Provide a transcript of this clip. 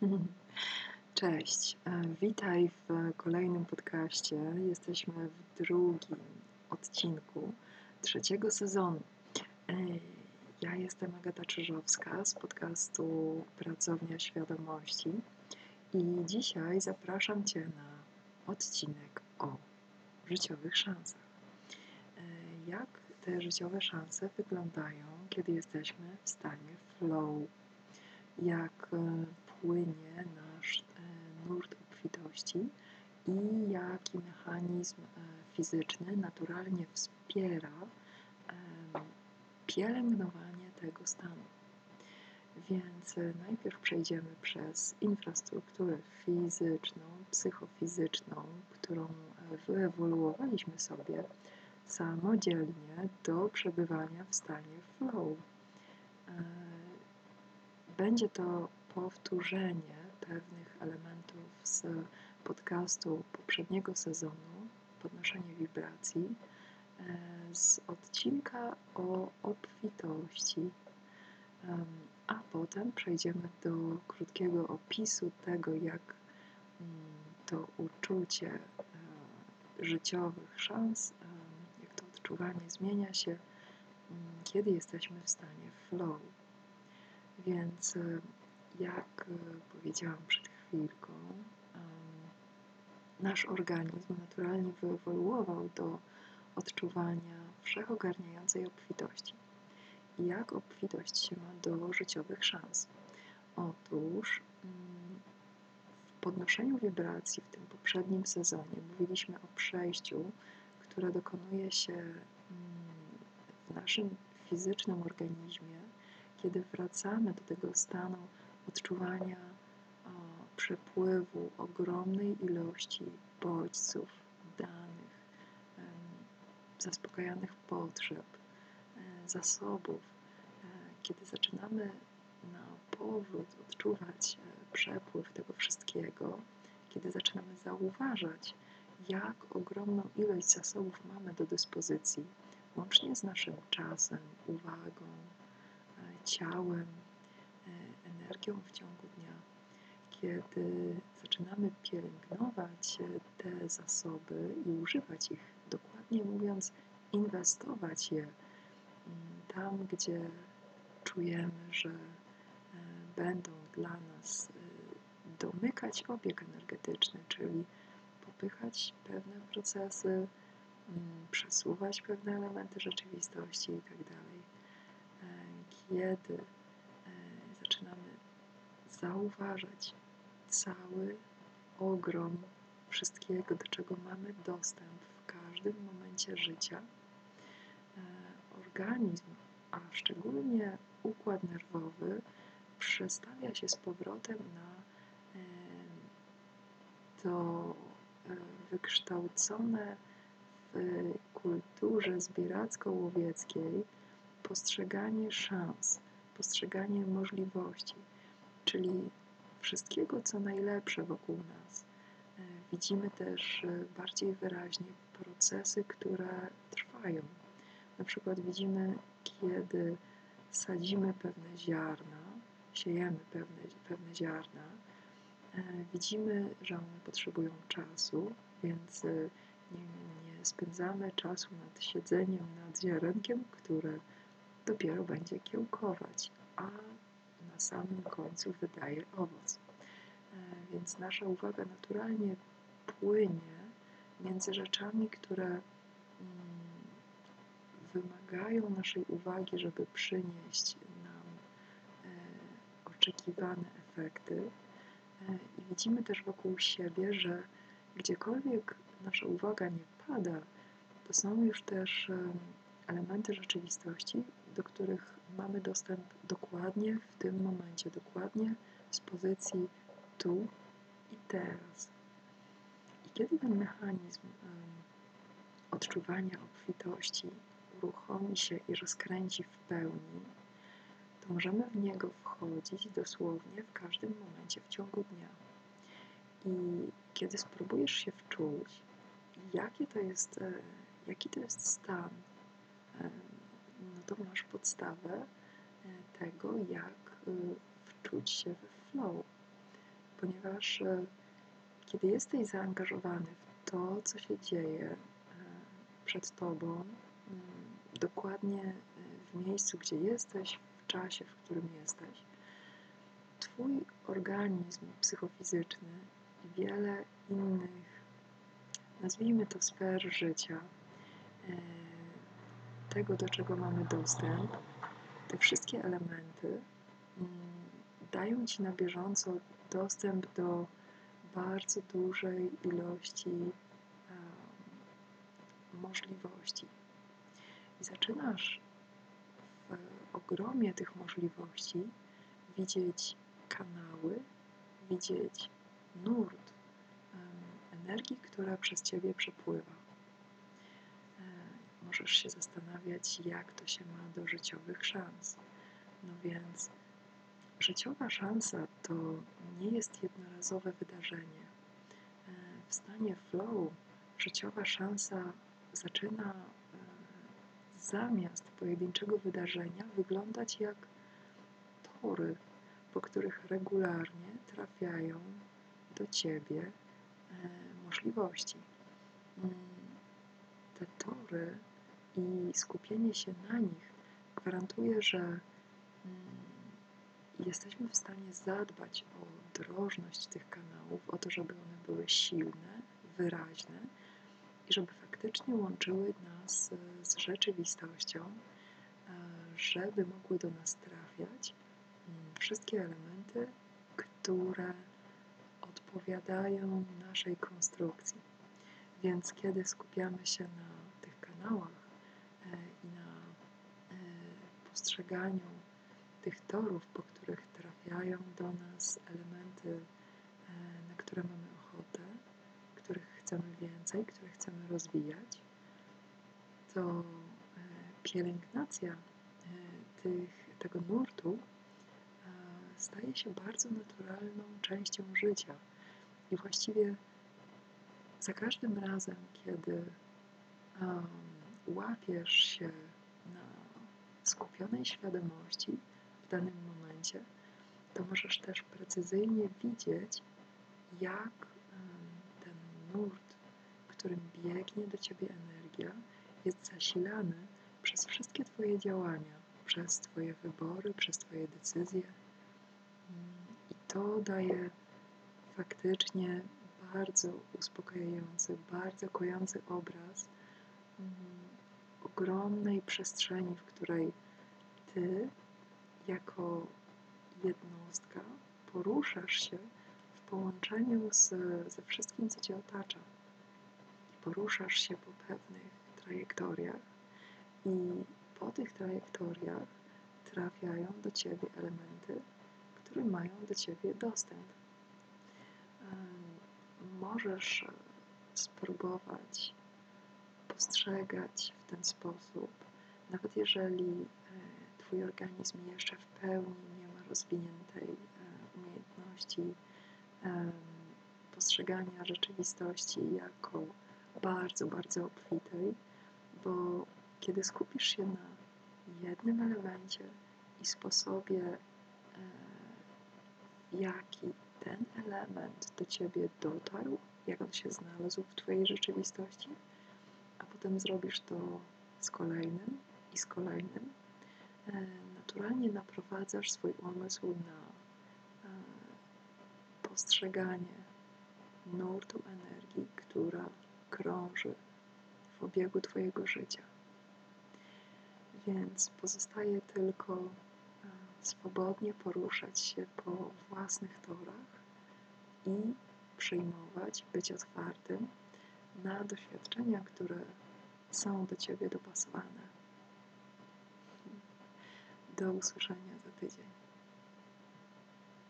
Cześć, e, witaj w kolejnym podcaście. Jesteśmy w drugim odcinku trzeciego sezonu. E, ja jestem Agata Czyżowska z podcastu Pracownia Świadomości i dzisiaj zapraszam Cię na odcinek o życiowych szansach. E, jak te życiowe szanse wyglądają, kiedy jesteśmy w stanie flow? Jak płynie nasz nurt obfitości i jaki mechanizm e, fizyczny naturalnie wspiera pielęgnowanie tego stanu. Więc e, najpierw przejdziemy przez infrastrukturę fizyczną, psychofizyczną, którą e, wyewoluowaliśmy sobie samodzielnie do przebywania w stanie flow. Będzie to powtórzenie pewnych elementów z podcastu poprzedniego sezonu, podnoszenie wibracji, e, z odcinka o obfitości, a potem przejdziemy do krótkiego opisu tego, jak mm, to uczucie e, życiowych szans, jak to odczuwanie zmienia się, mm, kiedy jesteśmy w stanie flow. Więc e, jak powiedziałam przed chwilką, nasz organizm naturalnie wyewoluował do odczuwania wszechogarniającej obfitości. Jak obfitość się ma do życiowych szans? Otóż mm, w podnoszeniu wibracji w tym poprzednim sezonie mówiliśmy o przejściu, które dokonuje się mm, w naszym fizycznym organizmie, kiedy wracamy do tego stanu odczuwania o, przepływu ogromnej ilości bodźców, danych, e, zaspokajanych potrzeb, e, zasobów, e, kiedy zaczynamy na powrót odczuwać przepływ tego wszystkiego, kiedy zaczynamy zauważać, jak ogromną ilość zasobów mamy do dyspozycji, łącznie z naszym czasem, uwagą, ciałem, energią w ciągu dnia, kiedy zaczynamy pielęgnować te zasoby i używać ich, dokładnie mówiąc, inwestować je mm, tam, gdzie czujemy, że e, będą dla nas e, domykać obieg energetyczny, czyli popychać pewne procesy, mm, przesuwać pewne elementy rzeczywistości itd. Tak e, kiedy zaczynamy zauważać cały ogrom wszystkiego, do czego mamy dostęp w każdym momencie życia, e, organizm, a szczególnie układ nerwowy, przestawia się z powrotem na e, to e, wykształcone w kulturze zbieracko-łowieckiej postrzeganie szans, postrzeganie możliwości, czyli wszystkiego, co najlepsze wokół nas. E, widzimy też e, bardziej wyraźnie procesy, które trwają. Na przykład widzimy, kiedy sadzimy pewne ziarna, siejemy pewne, pewne ziarna, e, widzimy, że one potrzebują czasu, więc nie, nie spędzamy czasu nad siedzeniem nad ziarenkiem, które dopiero będzie kiełkować, a samym końcu wydaje owoc. E, więc nasza uwaga naturalnie płynie między rzeczami, które mm, wymagają naszej uwagi, żeby przynieść nam e, oczekiwane efekty. E, I widzimy też wokół siebie, że gdziekolwiek nasza uwaga nie pada, to są już też elementy rzeczywistości, do których mamy dostęp dokładnie w tym momencie, dokładnie z pozycji tu i teraz. I kiedy ten mechanizm odczuwania obfitości uruchomi się i rozkręci w pełni, to możemy w niego wchodzić dosłownie w każdym momencie w ciągu dnia. I kiedy spróbujesz się wczuć, jakie to jest, e, jaki to jest stan no to masz podstawę e, tego, jak e, wczuć się we flow. ponieważ e, kiedy jesteś zaangażowany w to, co się dzieje przed Tobą, dokładnie w miejscu, gdzie jesteś, w czasie, w którym jesteś, Twój organizm psychofizyczny i wiele innych, nazwijmy to sfer życia, tego, do czego mamy dostęp, te wszystkie elementy mm, dają Ci na bieżąco dostęp do bardzo dużej ilości możliwości. I zaczynasz w ogromie tych możliwości widzieć kanały, widzieć nurt energii, która przez Ciebie przepływa. Możesz się zastanawiać, jak to się ma do życiowych szans. No więc Życiowa szansa to nie jest jednorazowe wydarzenie. E, w stanie flow życiowa szansa zaczyna e, zamiast pojedynczego wydarzenia wyglądać jak tory, po których regularnie trafiają do ciebie e, możliwości. Mm, te tory i skupienie się na nich gwarantuje, że mm, jesteśmy w stanie zadbać o drożność tych kanałów, o to, żeby one były silne, wyraźne i żeby faktycznie łączyły nas z rzeczywistością, e, żeby mogły do nas trafiać mm, wszystkie elementy, które odpowiadają naszej konstrukcji. Więc kiedy skupiamy się na tych kanałach e, e, postrzeganiu tych torów, po których trafiają do nas elementy, e, na które mamy ochotę, których chcemy więcej, które chcemy rozwijać, to e, pielęgnacja e, tych, tego nurtu staje się bardzo naturalną częścią życia. I właściwie za każdym razem, kiedy um, łapiesz się skupionej świadomości, danym momencie, to możesz też precyzyjnie widzieć, jak ten nurt, którym biegnie do ciebie energia, jest zasilany przez wszystkie Twoje działania, przez Twoje wybory, przez Twoje decyzje. I to daje faktycznie bardzo uspokajający, bardzo kojący obraz mm, ogromnej przestrzeni, w której Ty jako jednostka poruszasz się w połączeniu z, ze wszystkim, co Cię otacza. Poruszasz się po pewnych trajektoriach i po tych trajektoriach trafiają do Ciebie elementy, które mają do Ciebie dostęp. Możesz spróbować postrzegać w ten sposób, nawet jeżeli Twój organizm jeszcze w pełni nie ma rozwiniętej e, umiejętności postrzegania rzeczywistości jako bardzo, bardzo obfitej, bo kiedy skupisz się na jednym elemencie i sposobie, e, w jaki ten element do ciebie dotarł, jak on się znalazł w Twojej rzeczywistości, potem zrobisz to z kolejnym i z kolejnym, E, naturalnie naprowadzasz swój umysł na e, postrzeganie nurtu energii, która krąży w obiegu Twojego życia. Więc pozostaje tylko e, swobodnie poruszać się po własnych torach i przyjmować, być otwartym na doświadczenia, które są do Ciebie dopasowane. Do usłyszenia za tydzień.